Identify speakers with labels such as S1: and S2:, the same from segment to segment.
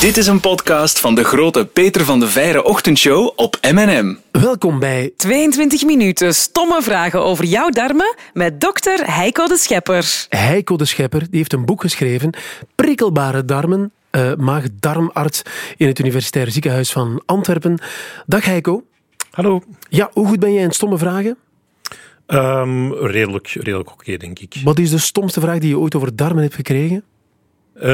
S1: Dit is een podcast van de grote Peter van de Veire ochtendshow op M&M.
S2: Welkom bij
S3: 22 minuten stomme vragen over jouw darmen met dokter Heiko de Schepper.
S2: Heiko de Schepper. Die heeft een boek geschreven, Prikkelbare darmen, uh, maag-darmarts in het Universitair Ziekenhuis van Antwerpen. Dag Heiko.
S4: Hallo.
S2: Ja, hoe goed ben jij in stomme vragen?
S4: Um, redelijk redelijk oké, denk ik.
S2: Wat is de stomste vraag die je ooit over darmen hebt gekregen?
S4: Uh,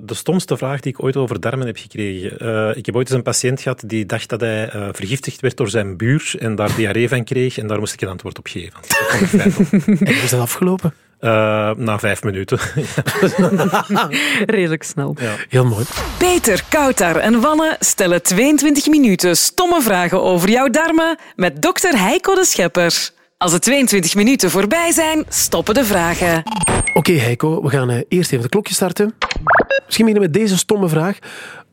S4: de stomste vraag die ik ooit over darmen heb gekregen. Uh, ik heb ooit eens een patiënt gehad die dacht dat hij uh, vergiftigd werd door zijn buur en daar diarree van kreeg en daar moest ik een antwoord op geven.
S2: en hoe is dat afgelopen?
S4: na vijf minuten.
S3: Redelijk snel.
S2: Ja. Heel mooi.
S3: Peter, Koutar en Wanne stellen 22 minuten stomme vragen over jouw darmen met dokter Heiko de Schepper. Als de 22 minuten voorbij zijn, stoppen de vragen.
S2: Oké Heiko, we gaan eh, eerst even de klokje starten. Misschien beginnen met deze stomme vraag.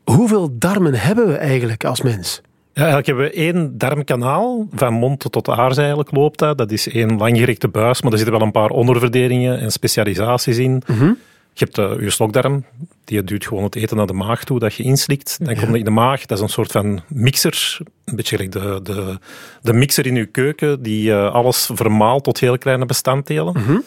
S2: Hoeveel darmen hebben we eigenlijk als mens?
S4: Ja, eigenlijk hebben we één darmkanaal, van mond tot aars eigenlijk loopt dat. Dat is één langgerekte buis, maar er zitten wel een paar onderverdelingen en specialisaties in.
S2: Mhm.
S4: Je hebt uh, je slokdarm, die duwt gewoon het eten naar de maag toe, dat je inslikt. Dan komt het in de maag, dat is een soort van mixer. Een beetje gelijk de, de, de mixer in je keuken, die uh, alles vermaalt tot heel kleine bestanddelen.
S2: Mm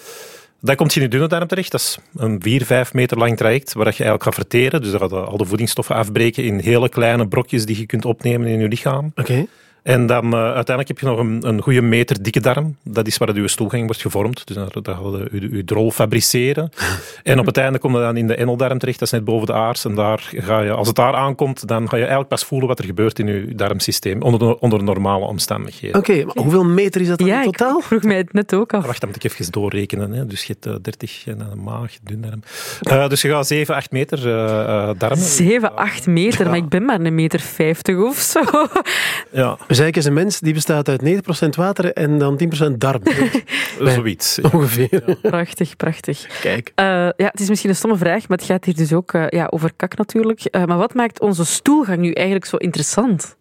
S4: Dan komt je in je dunne darm terecht. Dat is een 4, 5 meter lang traject waar je eigenlijk gaat verteren. Dus dat gaat al de voedingsstoffen afbreken in hele kleine brokjes die je kunt opnemen in je lichaam.
S2: Oké.
S4: En dan uh, uiteindelijk heb je nog een, een goede meter dikke darm. Dat is waar je stoelgang wordt gevormd. Dus dan ga je je drol fabriceren. en op het einde kom je dan in de endeldarm terecht. Dat is net boven de aars. En daar ga je, als het daar aankomt, dan ga je eigenlijk pas voelen wat er gebeurt in je darmsysteem. Onder, onder normale omstandigheden.
S2: Oké, maar hoeveel meter is dat dan
S3: ja,
S2: in totaal?
S3: Ik vroeg mij het net ook af.
S4: Wacht, dan moet ik even doorrekenen. Hè. Dus je hebt uh, 30 en een maag, dundarm. Uh, dus je gaat 7, 8 meter uh, darmen.
S3: 7, 8 meter? Ja. Maar ik ben maar een meter 50 of zo.
S4: Ja.
S2: Dus eigenlijk is een mens die bestaat uit 9% water en dan 10% darm.
S4: Zoiets.
S2: Ongeveer.
S3: Ja. Prachtig, prachtig.
S2: Kijk.
S3: Uh, ja, het is misschien een stomme vraag, maar het gaat hier dus ook uh, ja, over kak natuurlijk. Uh, maar wat maakt onze stoelgang nu eigenlijk zo interessant?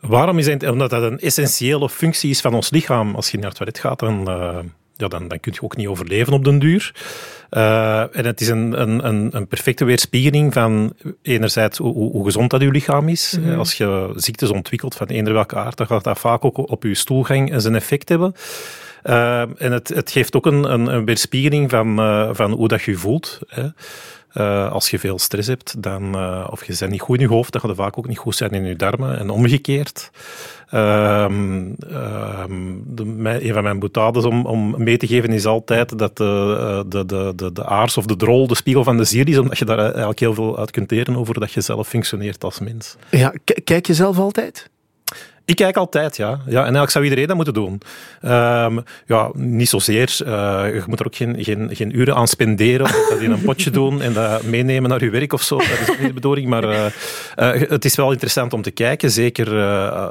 S4: Waarom is het? Omdat dat een essentiële functie is van ons lichaam. Als je naar het toilet gaat, dan ja, dan, dan kun je ook niet overleven op den duur. Uh, en het is een, een, een, perfecte weerspiegeling van enerzijds hoe, hoe gezond dat je lichaam is. Mm -hmm. Als je ziektes ontwikkelt van eender welke aard, dan gaat dat vaak ook op je stoelgang zijn effect hebben. Uh, en het, het geeft ook een, een, een weerspiegeling van, uh, van hoe dat je je voelt. Hè. Uh, als je veel stress hebt, dan, uh, of je bent niet goed in je hoofd, dan gaat het vaak ook niet goed zijn in je darmen. En omgekeerd. Uh, de, een van mijn boutades om, om mee te geven is altijd dat de, de, de, de, de aars of de drol de spiegel van de ziel is, omdat je daar eigenlijk heel veel uit kunt leren over dat je zelf functioneert als mens.
S2: Ja, kijk je zelf altijd?
S4: Ik kijk altijd, ja. ja en eigenlijk zou iedereen dat moeten doen. Um, ja, niet zozeer. Uh, je moet er ook geen, geen, geen uren aan spenderen. Of dat in een potje doen en dat meenemen naar je werk of zo. Dat is niet de bedoeling. Maar uh, uh, het is wel interessant om te kijken. Zeker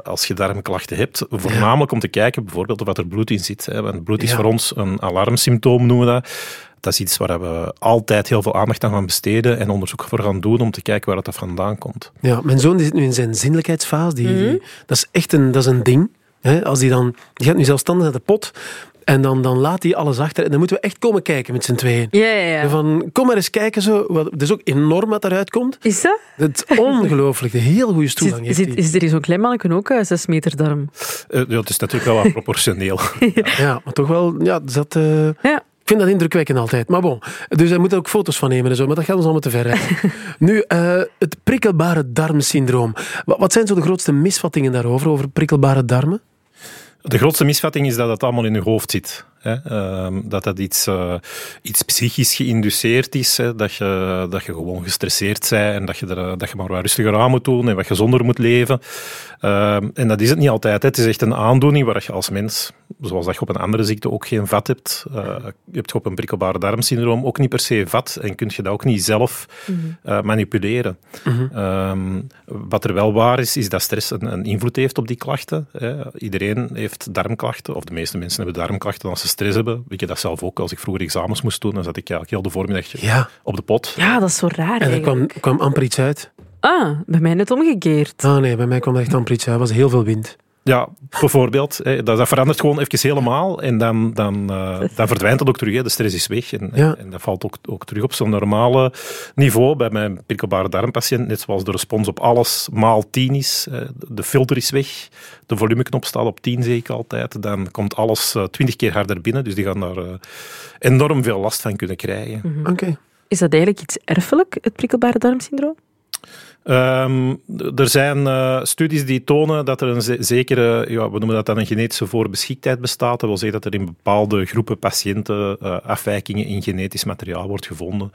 S4: als je darmklachten hebt. Voornamelijk om te kijken bijvoorbeeld of er bloed in zit. Hè. Want bloed is ja. voor ons een alarmsymptoom, noemen we dat dat is iets waar we altijd heel veel aandacht aan gaan besteden en onderzoek voor gaan doen om te kijken waar dat vandaan komt.
S2: Ja, mijn zoon die zit nu in zijn zinnelijkheidsfase. Die, mm -hmm. die, dat is echt een, dat is een ding. Hè? Als die, dan, die gaat nu zelfstandig naar de pot en dan, dan laat hij alles achter. En dan moeten we echt komen kijken met z'n tweeën.
S3: Ja, ja, ja.
S2: Van, kom maar eens kijken. Zo. Het is ook enorm wat eruit komt.
S3: Is dat?
S2: Het is ongelooflijk. Een heel goede stoelgang
S3: is, is, is er zo'n klein manneken ook uh, zes meter darm?
S4: Uh, ja, het is natuurlijk wel wat proportioneel.
S2: ja. ja, maar toch wel... Ja, dat, uh,
S3: ja.
S2: Ik vind dat indrukwekkend altijd. Maar bon, dus hij moet er ook foto's van nemen en zo, maar dat gaat ons allemaal te ver. nu, uh, het prikkelbare darmsyndroom. Wat, wat zijn zo de grootste misvattingen daarover, over prikkelbare darmen?
S4: De grootste misvatting is dat het allemaal in je hoofd zit. Hè? Uh, dat dat iets, uh, iets psychisch geïnduceerd is. Hè? Dat, je, dat je gewoon gestresseerd bent en dat je, er, dat je maar wat rustiger aan moet doen en wat gezonder moet leven. Uh, en dat is het niet altijd. Hè? Het is echt een aandoening waar je als mens, zoals dat je op een andere ziekte ook geen vat hebt, je hebt op een prikkelbare darmsyndroom ook niet per se vat en kun je dat ook niet zelf mm -hmm. manipuleren.
S2: Mm
S4: -hmm. wat er wel waar is, is dat stress een, een invloed heeft op die klachten. Hè? Iedereen heeft darmklachten, of de meeste mensen hebben darmklachten als ze stress hebben. Weet je dat zelf ook? Als ik vroeger examens moest doen, dan zat ik eigenlijk heel de voormiddag
S2: ja.
S4: op de pot.
S3: Ja, dat is zo raar
S2: En er kwam, kwam amper iets uit.
S3: Ah, bij mij net omgekeerd.
S2: Ah nee, bij mij kwam er echt amper iets uit. Er was heel veel wind.
S4: Ja, bijvoorbeeld. Hè, dat, dat verandert gewoon even helemaal en dan, dan, uh, dan verdwijnt dat ook terug. Hè. De stress is weg en,
S2: Ja.
S4: en dat valt ook, ook terug op zo'n normale niveau. Bij mijn prikkelbare darmpatiënt, net zoals de respons op alles maal 10 is, eh, de filter is weg, de volumeknop staat op 10 zie ik altijd, dan komt alles eh, 20 keer harder binnen. Dus die gaan daar eh, enorm veel last van kunnen krijgen.
S2: Oké.
S5: Is dat eigenlijk iets erfelijk, het prikkelbare darmsyndroom?
S4: Ehm, er zijn eh, studies die tonen dat er een ze- zekere, ja, we noemen dat dan een genetische voorbeschiktheid bestaat. Dat wil zeggen dat er in bepaalde groepen patiënten eh, afwijkingen in genetisch materiaal wordt gevonden.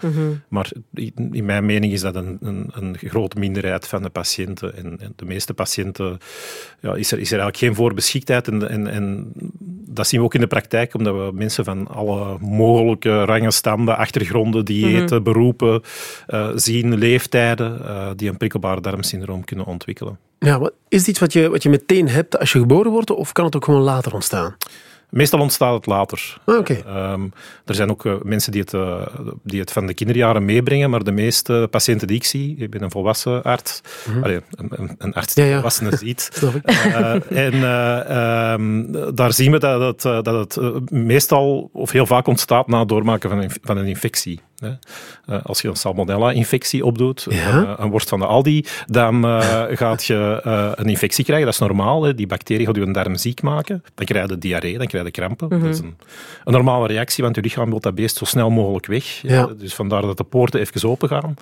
S4: Maar in, mijn mening is dat een, een, een grote minderheid van de patiënten. En, en de meeste patiënten ja, is, er, is er eigenlijk geen voorbeschiktheid. En, en, en dat zien we ook in de praktijk, omdat we mensen van alle mogelijke rangen, standen, achtergronden, diëten, beroepen eh, zien, leeftijden, die een prikkelbare darmsyndroom kunnen ontwikkelen.
S2: Ja, maar is het iets wat je, wat je meteen hebt als je geboren wordt, of kan het ook gewoon later ontstaan?
S4: Meestal ontstaat het later.
S2: Ah, Oké.
S4: Ehm, er zijn ook eh, mensen die het, eh, die het van de kinderjaren meebrengen, maar de meeste patiënten die ik zie, ik ben een volwassen arts, Allee, een, arts die
S2: Mhm. Ja, ja.
S4: volwassenen ziet. Eh, en eh, ehm, daar zien we dat het, dat het meestal of heel vaak ontstaat na het doormaken van een, van een infectie. Eh, als je een salmonella-infectie opdoet,
S2: Ja.
S4: eh, een worst van de Aldi, dan eh, gaat je een infectie krijgen. Dat is normaal. Hè. Die bacterie gaat je darm ziek maken. Dan krijg je diarree, dan krijg je krampen. Dat is een, een normale reactie, want je lichaam wil dat beest zo snel mogelijk weg.
S2: Ja.
S4: Dus vandaar dat de poorten even open gaan.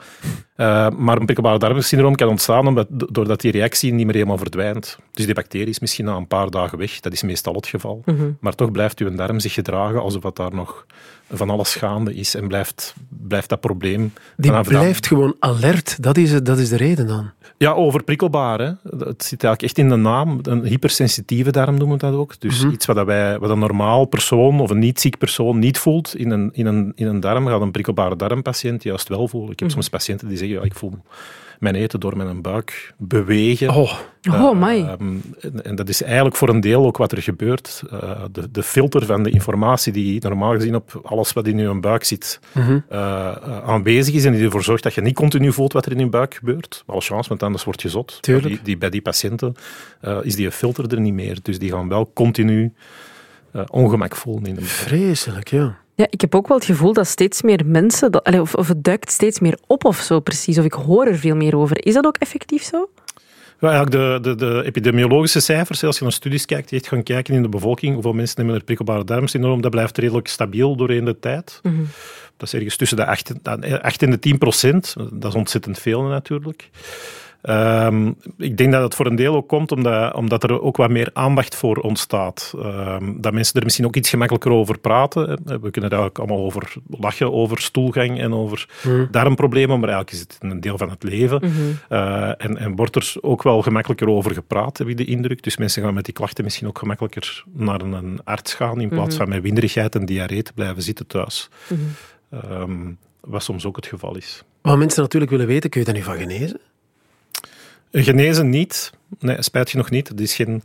S4: Eh, maar een prikkelbare darmsyndroom kan ontstaan omdat, doordat die reactie niet meer helemaal verdwijnt. Dus die bacterie is misschien na een paar dagen weg. Dat is meestal het geval. Maar toch blijft uw darm zich gedragen alsof dat daar nog van alles gaande is en blijft, blijft dat probleem
S2: Die
S4: dan-
S2: blijft gewoon alert. Dat is, het, dat is de reden dan.
S4: ja, overprikkelbaar. Hè. Het zit eigenlijk echt in de naam. Een hypersensitieve darm noemen we dat ook. Dus iets wat, dat wij, wat een normaal persoon of een niet ziek persoon niet voelt in een, in een, in een darm, gaat een prikkelbare darmpatiënt juist wel voelen. Ik heb soms patiënten die zeggen, ja, ik voel mijn eten door mijn buik bewegen.
S2: Oh,
S5: Oh, my.
S4: Ehm, en, en dat is eigenlijk voor een deel ook wat er gebeurt. Eh, de, de filter van de informatie die normaal gezien op alles wat in je buik zit
S2: Mhm.
S4: eh, eh, aanwezig is en die ervoor zorgt dat je niet continu voelt wat er in je buik gebeurt. Wel chance, want anders word je zot.
S2: Tuurlijk.
S4: Die, die, bij die patiënten eh, is die filter er niet meer. Dus die gaan wel continu eh, ongemak voelen in de buik.
S2: vreselijk, ja.
S5: Ja, ik heb ook wel het gevoel dat steeds meer mensen, dat, of, of het duikt steeds meer op of zo precies, of ik hoor er veel meer over. Is dat ook effectief zo?
S4: Ja, eigenlijk de, de, de epidemiologische cijfers, als je naar studies kijkt, die echt gaan kijken in de bevolking, hoeveel mensen hebben er prikkelbare darmsyndroom, dat blijft redelijk stabiel doorheen de tijd. Dat is ergens tussen de 8, en- 8 en de 10 procent. Dat is ontzettend veel natuurlijk. Ehm, ik denk dat het voor een deel ook komt omdat, omdat er ook wat meer aandacht voor ontstaat. Ehm, dat mensen er misschien ook iets gemakkelijker over praten. We kunnen daar ook allemaal over lachen, over stoelgang en over darmproblemen, maar eigenlijk is het een deel van het leven. Eh, en, en wordt er ook wel gemakkelijker over gepraat, heb ik de indruk. Dus mensen gaan met die klachten misschien ook gemakkelijker naar een, een arts gaan, in plaats van met winderigheid en diarree te blijven zitten thuis. Ehm, wat soms ook het geval is.
S2: Wat mensen natuurlijk willen weten, kun je daar nu van genezen?
S4: Genezen niet. Nee, spijt je nog niet. Het is geen,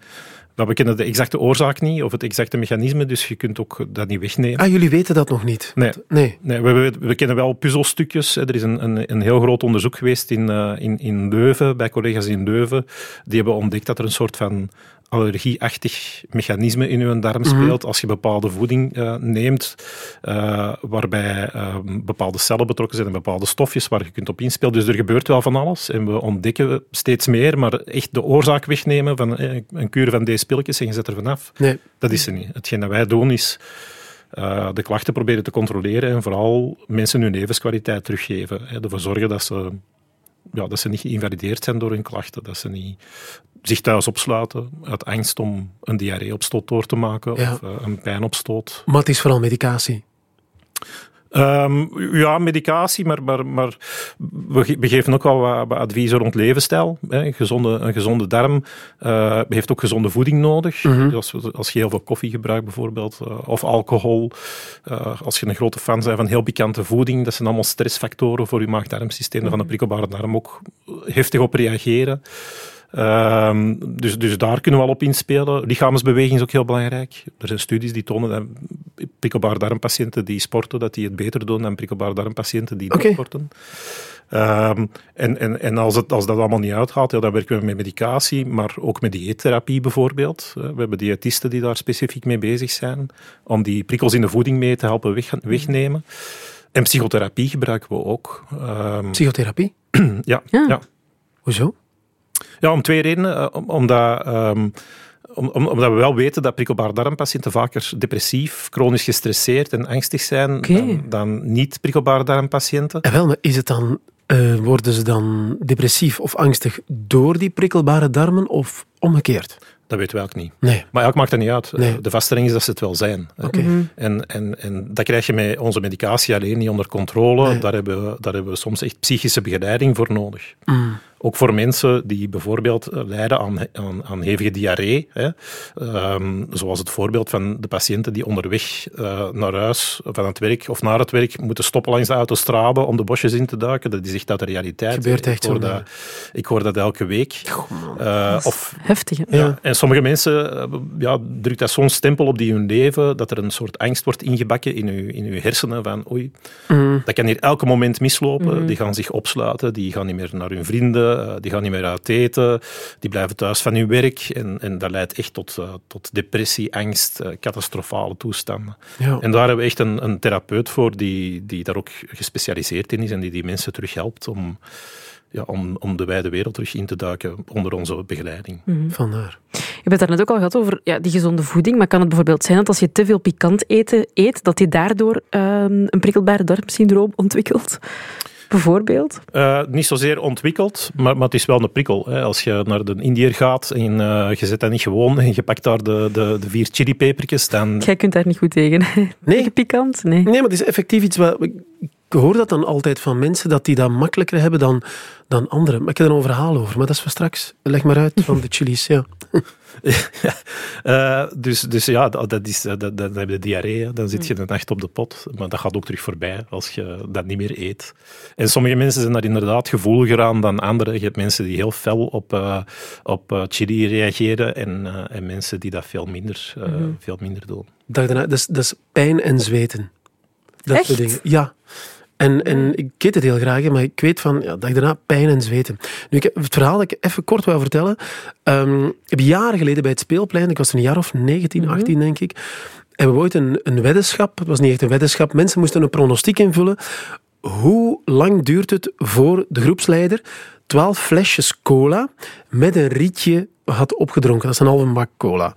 S4: we kennen de exacte oorzaak niet, of het exacte mechanisme, dus je kunt ook dat niet wegnemen.
S2: Ah, jullie weten dat nog niet?
S4: Nee.
S2: Nee.
S4: Nee, we, we, we kennen wel puzzelstukjes. Er is een, een, een heel groot onderzoek geweest in, eh, in, in Leuven, bij collega's in Leuven. Die hebben ontdekt dat er een soort van allergieachtig mechanisme in uw darm speelt als je bepaalde voeding eh, neemt, eh, waarbij eh, bepaalde cellen betrokken zijn en bepaalde stofjes waar je kunt op inspelen. Dus er gebeurt wel van alles en we ontdekken steeds meer, maar echt de oorzaak wegnemen van een kuur van deze pilletjes en je zet er vanaf,
S2: Nee.
S4: dat is er niet. Hetgeen dat wij doen is de klachten proberen te controleren en vooral mensen hun levenskwaliteit teruggeven. Hè, ervoor zorgen dat ze, ja, dat ze niet geïnvalideerd zijn door hun klachten, dat ze niet zich thuis opsluiten uit angst om een diarreeopstoot door te maken
S2: Ja.
S4: of eh, een pijnopstoot.
S2: Maar het is vooral medicatie.
S4: Ehm, ja, medicatie, maar, maar, maar we, ge- we geven ook wel wat, wat adviezen rond levensstijl. Hè. Een, gezonde, een gezonde darm eh, heeft ook gezonde voeding nodig. Dus als, je heel veel koffie gebruikt bijvoorbeeld, eh, of alcohol, als je een grote fan bent van heel pikante voeding, dat zijn allemaal stressfactoren voor je maag-darmsysteem, daar van de prikkelbare darm ook heftig op reageren. Ehm, dus, dus daar kunnen we al op inspelen. Lichaamsbeweging is ook heel belangrijk. Er zijn studies die tonen dat prikkelbare darmpatiënten die sporten, dat die het beter doen dan prikkelbare darmpatiënten die niet sporten. Ehm, en en, en als, het, als dat allemaal niet uitgaat, ja, dan werken we met medicatie, maar ook met dieettherapie bijvoorbeeld. We hebben diëtisten die daar specifiek mee bezig zijn, om die prikkels in de voeding mee te helpen weg, wegnemen. En psychotherapie gebruiken we ook. Ehm,
S2: Psychotherapie?
S4: ja,
S5: Ja.
S4: ja.
S2: Hoezo?
S4: Ja, om twee redenen. Eh, om- Omdat, ehm, om, om- omdat we wel weten dat prikkelbare darmpatiënten vaker depressief, chronisch gestresseerd en angstig zijn dan, dan niet-prikkelbare darmpatiënten.
S2: En wel, maar is het dan, eh, worden ze dan depressief of angstig door die prikkelbare darmen of omgekeerd?
S4: Dat weten we ook niet.
S2: Nee.
S4: Maar eigenlijk maakt dat niet uit.
S2: Nee.
S4: De vaststelling is dat ze het wel zijn.
S2: Oké.
S4: En, en, en dat krijg je met onze medicatie alleen niet onder controle.
S2: Nee.
S4: Daar, hebben we, daar hebben we soms echt psychische begeleiding voor nodig.
S2: Mm.
S4: Ook voor mensen die bijvoorbeeld eh, lijden aan, aan, aan hevige diarree. Hè. Ehm, zoals het voorbeeld van de patiënten die onderweg eh, naar huis, van het werk of naar het werk, moeten stoppen langs de autostrade om de bosjes in te duiken. Dat is echt uit de realiteit.
S2: Gebeurt echt
S4: ik hoor,
S2: zo,
S4: dat, ik hoor dat elke week. Eh, of
S5: Heftig.
S2: Ja.
S4: en sommige mensen ja, drukt dat zo'n stempel op die hun leven, dat er een soort angst wordt ingebakken in uw, in uw hersenen van oei,
S2: Mm.
S4: dat kan hier elke moment mislopen.
S5: Mhm.
S4: Die gaan zich opsluiten, die gaan niet meer naar hun vrienden, die gaan niet meer uit eten, die blijven thuis van hun werk. En, en dat leidt echt tot, eh, tot depressie, angst, eh, catastrofale toestanden.
S2: Ja.
S4: En daar hebben we echt een, een therapeut voor die, die daar ook gespecialiseerd in is en die die mensen terug helpt om, ja, om, om de wijde wereld terug in te duiken onder onze begeleiding.
S2: Vandaar.
S5: Je hebt het net ook al gehad over ja, die gezonde voeding, maar kan het bijvoorbeeld zijn dat als je te veel pikant eten, eet, dat je daardoor ehm, een prikkelbare darmsyndroom ontwikkelt? Bijvoorbeeld?
S4: Eh, niet zozeer ontwikkeld, maar, maar het is wel een prikkel. Hè. Als je naar de Indiër gaat en eh, je zet dat niet gewoon en je pakt daar de, de, de vier chilipepertjes, dan...
S5: Jij kunt daar niet goed tegen. Tegen pikant? Nee.
S2: Nee, maar het is effectief iets wat... Ik hoor dat dan altijd van mensen, dat die dat makkelijker hebben dan, dan anderen. Maar ik heb er een verhaal over, maar dat is voor straks. Leg maar uit van de chilies, ja.
S4: Eh, dus, dus ja, dat, dat is, dat, dan heb je diarree, dan zit je de nacht op de pot. Maar dat gaat ook terug voorbij als je dat niet meer eet. En sommige mensen zijn daar inderdaad gevoeliger aan dan anderen. Je hebt mensen die heel fel op, eh, op eh, chili reageren en, en mensen die dat veel minder, eh, veel minder doen.
S2: Daarna, dat, is, dat is pijn en zweten. Dat soort
S5: Echt?
S2: dingen. Ja. En, en ik eet het heel graag, maar ik weet van, ja, dag daarna pijn en zweten. Nu, ik heb het verhaal dat ik even kort wil vertellen. Ehm, ik heb jaren geleden bij het speelplein, ik was een jaar of 19, 18 denk ik, hebben we ooit een, een weddenschap, het was niet echt een weddenschap, mensen moesten een pronostiek invullen. Hoe lang duurt het voor de groepsleider 12 flesjes cola met een rietje had opgedronken? Dat is een halve bak cola.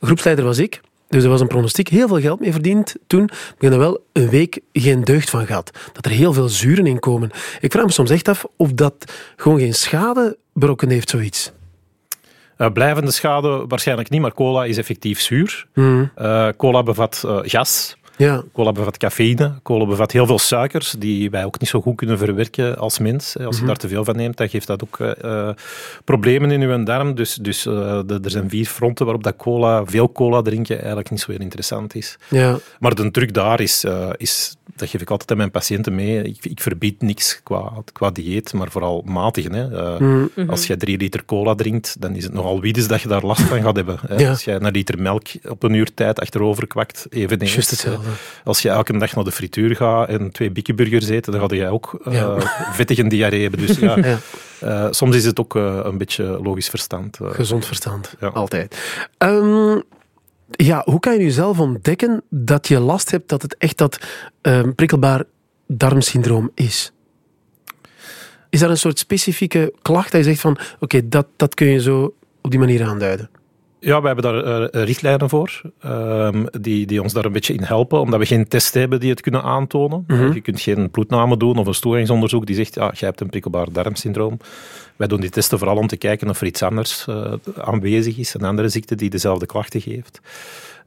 S2: Groepsleider was ik. Dus er was een pronostiek, heel veel geld mee verdiend toen. Maar ik heb er wel een week geen deugd van gehad. Dat er heel veel zuren in komen. Ik vraag me soms echt af of dat gewoon geen schade berokken heeft, zoiets.
S4: Eh, blijvende schade waarschijnlijk niet, maar cola is effectief zuur.
S2: Hmm.
S4: Eh, cola bevat eh, gas,
S2: Ja,
S4: cola bevat cafeïne, cola bevat heel veel suikers die wij ook niet zo goed kunnen verwerken als mens. Als je daar te veel van neemt, dan geeft dat ook eh, eh, problemen in uw darm. Dus, dus eh, de- er zijn vier fronten waarop dat cola, veel cola drinken eigenlijk niet zo heel interessant is.
S2: ja.
S4: Maar de truc daar is, is dat geef ik altijd aan mijn patiënten mee, ik, ik verbied niks qua, qua dieet, maar vooral matigen. Hè. Eh,
S2: Hmm.
S4: Als je drie liter cola drinkt, dan is het nogal wiedes dat je daar last van gaat hebben. Hè.
S2: Ja.
S4: Als je een liter melk op een uur tijd achterover kwakt, eveneens.
S2: Juist hetzelfde.
S4: Als je elke dag naar de frituur gaat en twee bikkeburgers eet, dan ga je ook eh
S2: Ja.
S4: vettig en diarree hebben. Dus ja,
S2: Ja.
S4: eh, soms is het ook eh, een beetje logisch verstand. eh.
S2: Gezond verstand,
S4: Ja.
S2: altijd. Ehm, ja, hoe kan je nu zelf ontdekken dat je last hebt dat het echt dat ehm, prikkelbaar darmsyndroom is? Is dat een soort specifieke klacht dat je zegt van, oké, dat, dat kun je zo op die manier aanduiden?
S4: Ja, we hebben daar eh, richtlijnen voor, ehm, die, die ons daar een beetje in helpen, omdat we geen test hebben die het kunnen aantonen.
S2: Mhm.
S4: Je kunt geen bloedname doen of een toegangsonderzoek die zegt, ja, jij hebt een prikkelbaar darmsyndroom. Wij doen die testen vooral om te kijken of er iets anders eh, aanwezig is, een andere ziekte die dezelfde klachten geeft.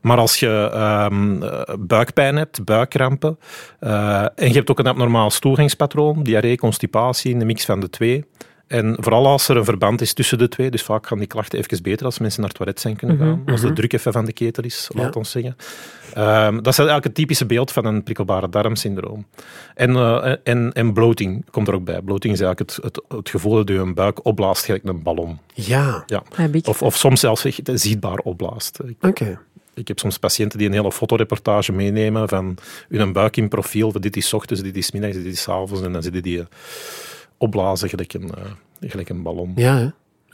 S4: Maar als je ehm, eh, buikpijn hebt, buikkrampen, eh, en je hebt ook een abnormaal toegangspatroon, diarree, constipatie, een mix van de twee, en vooral als er een verband is tussen de twee, dus vaak gaan die klachten even beter als mensen naar het toilet zijn kunnen gaan, als de druk even van de ketel is, laat ons zeggen. Ehm, dat is eigenlijk het typische beeld van een prikkelbare darmsyndroom. En, eh, en, en bloating komt er ook bij. Bloating is eigenlijk het, het, het gevoel dat je een buik opblaast, gelijk een ballon.
S2: Ja,
S4: Ja. Of, of soms zelfs echt zichtbaar opblaast. Ik,
S2: oké.
S4: ik heb soms patiënten die een hele fotoreportage meenemen van hun buik in profiel. van Dit is ochtends, dit is middags, dit is avonds. En dan zitten die opblazen gelijk een, uh, gelijk een ballon.
S2: Ja, hè?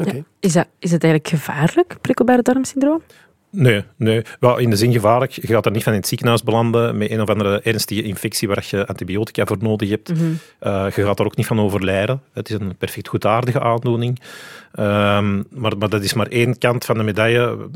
S2: oké.
S5: Is, dat, is het eigenlijk gevaarlijk, prikkelbare darmsyndroom?
S4: Nee, nee. Wel, in de zin gevaarlijk. Je gaat er niet van in het ziekenhuis belanden met een of andere ernstige infectie waar je antibiotica voor nodig hebt.
S5: Mhm.
S4: Uh, je gaat er ook niet van overlijden. Het is een perfect goedaardige aandoening. Um, maar, maar dat is maar één kant van de medaille.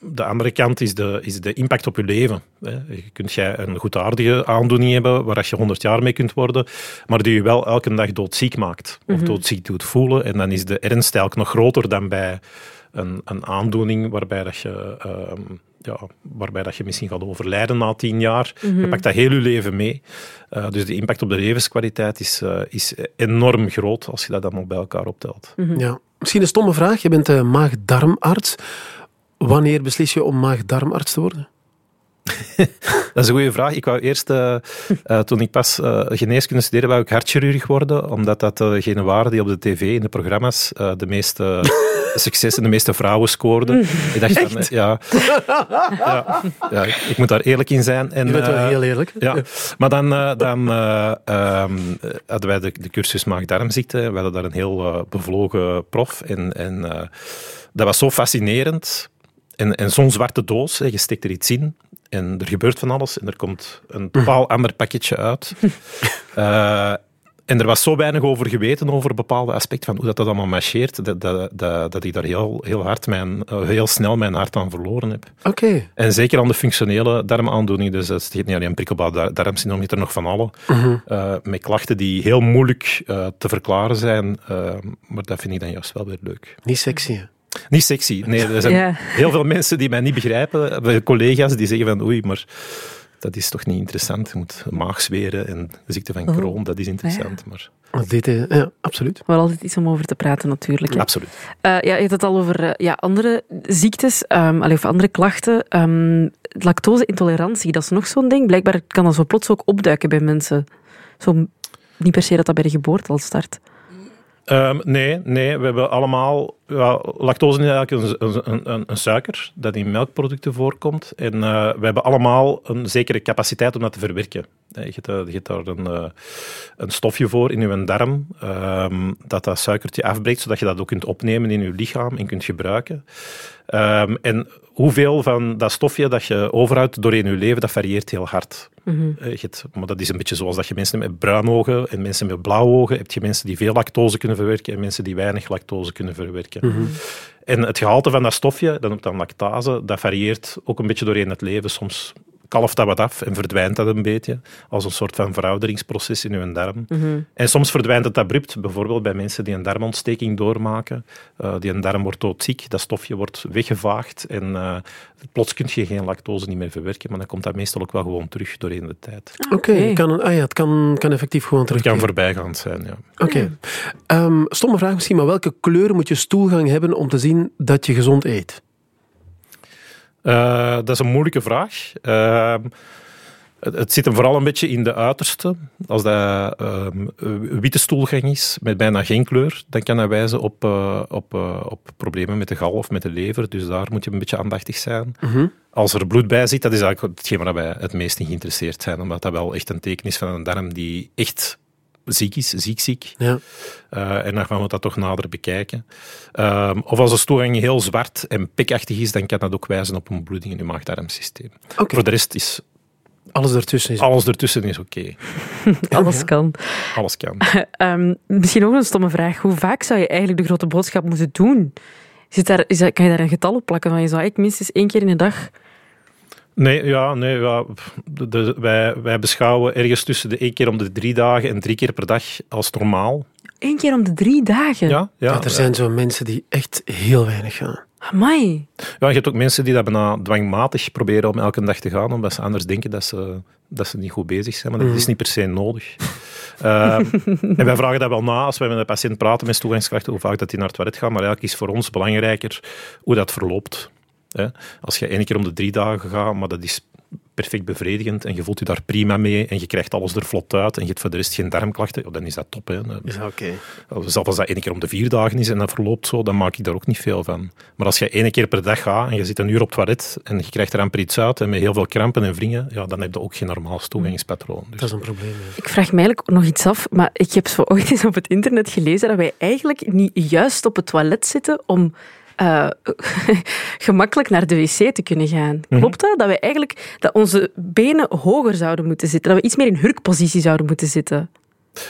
S4: De, de andere kant is de, is de impact op je leven. Je kunt jij een goedaardige aandoening hebben waar je 100 jaar mee kunt worden, maar die je wel elke dag doodziek maakt. Of
S5: Mhm.
S4: doodziek doet voelen. En dan is de ernst eigenlijk nog groter dan bij een, een aandoening waarbij, dat je, ehm, ja, waarbij dat je misschien gaat overlijden na tien jaar.
S5: Mhm.
S4: Je pakt dat heel je leven mee. Uh, dus de impact op de levenskwaliteit is, uh, is enorm groot als je dat allemaal bij elkaar optelt.
S5: Mhm.
S2: Ja. Misschien een stomme vraag. Je bent uh, maag-darmarts. Wanneer beslis je om maag-darmarts te worden?
S4: Dat is een goede vraag. Ik wou eerst, uh, uh, toen ik pas uh, geneeskunde studeerde, wou ik hartchirurg worden, omdat dat degene waren die op de tv, in de programma's, de meeste succes en de meeste vrouwen scoorden. Ik dacht van, ja, ja, ja, ik moet daar eerlijk in zijn. En,
S2: Je bent wel heel eerlijk.
S4: Ja, maar dan, dan um, hadden wij de, de cursus maag-darmziekte. We hadden daar een heel bevlogen prof. En, en dat was zo fascinerend. En, en zo'n zwarte doos, je steekt er iets in en er gebeurt van alles en er komt een totaal ander pakketje uit. uh, en er was zo weinig over geweten, over bepaalde aspecten van hoe dat, dat allemaal marcheert, dat, dat, dat, dat ik daar heel, heel, hard mijn, uh, heel snel mijn hart aan verloren heb.
S2: Oké. Okay.
S4: En zeker aan de functionele darmaandoening, dus dat is niet alleen prikkelbaar dar darmsyndroom, je er nog van alle,
S2: uh
S4: -huh. uh, met klachten die heel moeilijk uh, te verklaren zijn, maar dat vind ik dan juist wel weer leuk.
S2: Niet sexy, hè?
S4: Niet sexy. Nee, er zijn
S5: Ja.
S4: heel veel mensen die mij niet begrijpen. Collega's die zeggen van oei, maar dat is toch niet interessant. Je moet maagzweren en de ziekte van Crohn, dat is interessant. Maar...
S2: Dit, uh, ja, absoluut.
S5: Wel altijd iets om over te praten, natuurlijk. hè.
S4: Absoluut.
S5: Eh, ja, je had het al over eh, ja, andere ziektes um, of andere klachten. Um, lactose-intolerantie, dat is nog zo'n ding. Blijkbaar kan dat zo plots ook opduiken bij mensen. Zo, niet per se dat dat bij de geboorte al start.
S4: Um, nee, nee, we hebben allemaal... Ja, lactose is eigenlijk een, een, een, een, suiker dat in melkproducten voorkomt. En uh, we hebben allemaal een zekere capaciteit om dat te verwerken. Je hebt, je hebt daar een, uh, een, stofje voor in je darm um, dat dat suikertje afbreekt, zodat je dat ook kunt opnemen in je lichaam en kunt gebruiken. Um, en hoeveel van dat stofje dat je overhoudt doorheen je leven, dat varieert heel hard.
S5: Mhm.
S4: Mm -hmm. je hebt, maar dat is een beetje zoals dat je mensen met bruine ogen en mensen met blauwe ogen hebt. Je mensen die veel lactose kunnen verwerken en mensen die weinig lactose kunnen verwerken. En het gehalte van dat stofje, dat noemt dan lactase, dat varieert ook een beetje doorheen het leven. Soms kalft dat wat af en verdwijnt dat een beetje, als een soort van verouderingsproces in uw darm.
S5: Mhm.
S4: En soms verdwijnt het abrupt, bijvoorbeeld bij mensen die een darmontsteking doormaken. Uh, die een darm wordt doodziek, dat stofje wordt weggevaagd en uh, plots kun je geen lactose niet meer verwerken, maar dan komt dat meestal ook wel gewoon terug doorheen de tijd.
S2: Oké, okay. okay. ah ja, het kan, kan effectief gewoon terug.
S4: Het kan voorbijgaand zijn, ja.
S2: Oké. Okay. Um, stomme vraag misschien, maar welke kleur moet je stoelgang hebben om te zien dat je gezond eet?
S4: Uh, dat is een moeilijke vraag. Uh, het, het, zit hem vooral een beetje in de uiterste. Als dat uh, witte stoelgang is, met bijna geen kleur, dan kan dat wijzen op, op, op problemen met de gal of met de lever. Dus daar moet je een beetje aandachtig zijn.
S2: -huh.
S4: Als er bloed bij zit, dat is eigenlijk hetgeen waar wij het meest in geïnteresseerd zijn. Omdat dat wel echt een teken is van een darm die echt ziek is, ziek ziek.
S2: Ja.
S4: Uh, en dan gaan we dat toch nader bekijken. Uh, of als de stoelgang heel zwart en pikachtig is, dan kan dat ook wijzen op een bloeding in je maag-darmsysteem.
S2: Okay.
S4: Voor de rest is...
S2: Alles ertussen is
S4: Alles ertussen is oké. Okay.
S5: Alles kan.
S4: Alles kan.
S5: um, misschien ook een stomme vraag. Hoe vaak zou je eigenlijk de grote boodschap moeten doen? Zit daar, is dat, kan je daar een getal op plakken? Van je zou eigenlijk minstens één keer in de dag...
S4: Nee, ja, nee ja, de, de, wij, wij beschouwen ergens tussen de één keer om de drie dagen en drie keer per dag als normaal.
S5: Eén keer om de drie dagen?
S4: Ja, ja,
S2: ja er zijn zo mensen die echt heel weinig gaan.
S5: Amai.
S4: Ja, je hebt ook mensen die dat bijna dwangmatig proberen om elke dag te gaan, omdat ze anders denken dat ze, dat ze niet goed bezig zijn. Maar dat
S2: Mhm.
S4: is niet per se nodig. uh, en wij vragen dat wel na als wij met een patiënt praten met toegangskrachten, hoe vaak dat die naar het toilet gaan. Maar eigenlijk is voor ons belangrijker hoe dat verloopt. Hè? Als je één keer om de drie dagen gaat, maar dat is perfect bevredigend en je voelt je daar prima mee en je krijgt alles er vlot uit en je hebt voor de rest geen darmklachten, dan is dat top. Hè.
S2: Is dat oké?
S4: Zelfs als dat één keer om de vier dagen is en dat verloopt zo, dan maak ik daar ook niet veel van. Maar als je één keer per dag gaat en je zit een uur op het toilet en je krijgt er amper iets uit en met heel veel krampen en wringen, ja, dan heb je ook geen normaal toegangspatroon. Dus.
S2: Dat is een probleem. ja.
S5: Ik vraag mij eigenlijk nog iets af, maar ik heb zo ooit eens op het internet gelezen dat wij eigenlijk niet juist op het toilet zitten om eh, gemakkelijk naar de wc te kunnen gaan. Klopt dat? Dat wij eigenlijk dat onze benen hoger zouden moeten zitten, dat we iets meer in hurkpositie zouden moeten zitten.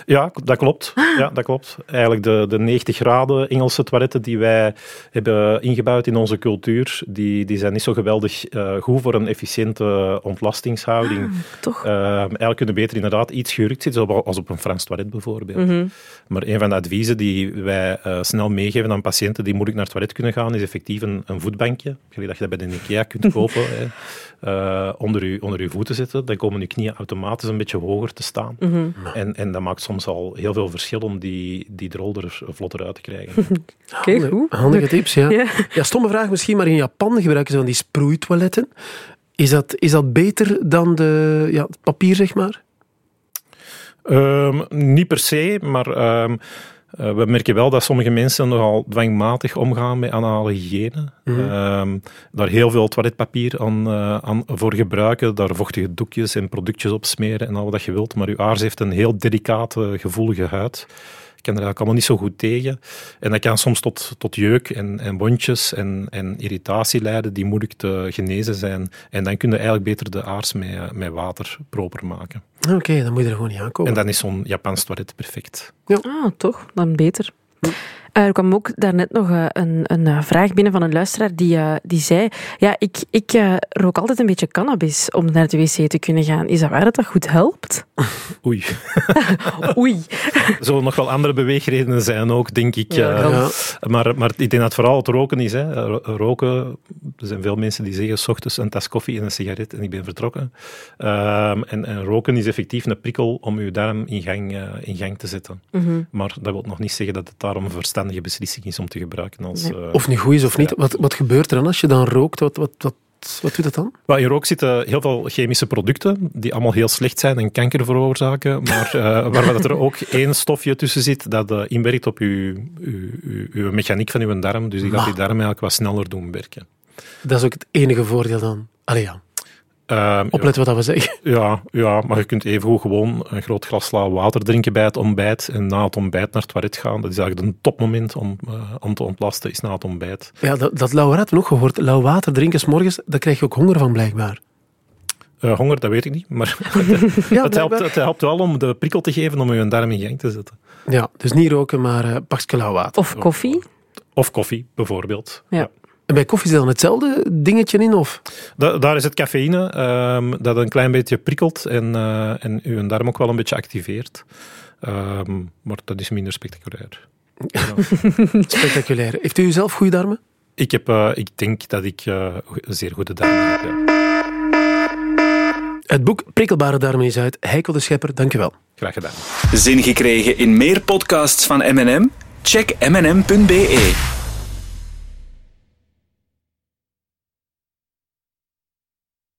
S4: Ja, dat klopt. Ja, dat klopt. Eigenlijk de, de 90 graden Engelse toiletten die wij hebben ingebouwd in onze cultuur, die, die zijn niet zo geweldig eh, goed voor een efficiënte ontlastingshouding.
S5: toch?
S4: Eh, eigenlijk kunnen beter inderdaad iets gehurkt zitten, zoals als op een Frans toilet bijvoorbeeld. Maar een van de adviezen die wij eh, snel meegeven aan patiënten die moeilijk naar het toilet kunnen gaan, is effectief een, een voetbankje. Gelijk dat je dat bij de IKEA kunt kopen. hè. Eh, onder, je, onder je voeten zetten. Dan komen je knieën automatisch een beetje hoger te staan. en, en dat maakt soms al heel veel verschil om die, die drol er vlotter uit te krijgen.
S5: Oké, goed.
S2: Handige tips, ja.
S5: Ja.
S2: ja. stomme vraag misschien, maar in Japan gebruiken ze van die sproeitoiletten. Is dat, is dat beter dan de, ja, het papier, zeg maar?
S4: Ehm, niet per se, maar ehm, eh, we merken wel dat sommige mensen nogal dwangmatig omgaan met anale hygiëne. Ehm, daar heel veel toiletpapier aan, eh, aan voor gebruiken, daar vochtige doekjes en productjes op smeren en al wat je wilt. Maar uw aars heeft een heel delicate, gevoelige huid. Ik kan er eigenlijk allemaal niet zo goed tegen. En dat kan soms tot, tot jeuk en, en wondjes en, en irritatie leiden die moeilijk te genezen zijn. En dan kun je eigenlijk beter de aars met, met water proper maken.
S2: Oké, dan moet je er gewoon niet aankomen.
S4: En dan is zo'n Japans toilet perfect.
S5: Ah, toch? Dan beter. Er kwam ook daarnet nog eh, een, een eh, vraag binnen van een luisteraar die, eh, die zei: Ja, ik, ik eh, rook altijd een beetje cannabis om naar de wc te kunnen gaan. Is dat waar dat dat goed helpt?
S4: Oei.
S5: Oei.
S4: Er zullen nog wel andere beweegredenen zijn ook, denk ik.
S5: Ja,
S4: Eh,
S5: kan.
S2: Ja.
S4: maar, maar ik denk dat het vooral het roken is. Hè. Ro- Roken, er zijn veel mensen die zeggen, s ochtends een tas koffie en een sigaret en ik ben vertrokken. Ehm, en, en roken is effectief een prikkel om je darm in gang, eh, in gang te zetten.
S5: Mhm.
S4: Maar dat wil nog niet zeggen dat het daarom een verstandige beslissing is om te gebruiken. Als,
S5: Nee.
S4: eh,
S2: Of niet goed is of niet. Wat, wat gebeurt er dan als je dan rookt? Wat, wat, wat, wat doet dat dan?
S4: Maar in rook zitten heel veel chemische producten die allemaal heel slecht zijn en kanker veroorzaken, maar uh, dat er ook één stofje tussen zit dat uh, inwerkt op uw, uw, uw, uw mechaniek van uw darm. Dus die gaat die darm eigenlijk wat sneller doen werken.
S2: Dat is ook het enige voordeel dan. Allee ja,
S4: Uh,
S2: opletten wat we zeggen.
S4: Ja, ja, maar je kunt even gewoon een groot glas lauw water drinken bij het ontbijt en na het ontbijt naar het toilet gaan. Dat is eigenlijk een topmoment om, uh, om te ontlasten, is na het ontbijt.
S2: Ja, dat, dat lauw had we nog gehoord. Lauw water drinken 's morgens, daar krijg je ook honger van blijkbaar.
S4: Uh, honger, dat weet ik niet, maar
S2: ja,
S4: het, helpt, het, helpt, wel om de prikkel te geven om je darm in gang te zetten.
S2: Ja, dus niet roken, maar uh, pakje lauw water.
S5: Of koffie.
S4: Of koffie, bijvoorbeeld.
S5: Ja. ja.
S2: En bij koffie zit dan hetzelfde dingetje in? Of?
S4: Da daar is het cafeïne um, dat een klein beetje prikkelt en, uh, en uw darm ook wel een beetje activeert. Um, maar dat is minder spectaculair.
S2: Ja. spectaculair. Heeft u zelf goede darmen?
S4: Ik, heb, uh, ik denk dat ik uh, zeer goede darmen heb. Ja.
S2: Het boek Prikkelbare Darmen is uit. Heiko de Schepper, dank je wel.
S4: Graag gedaan.
S1: Zin gekregen in meer podcasts van M&M? Check mnm.be.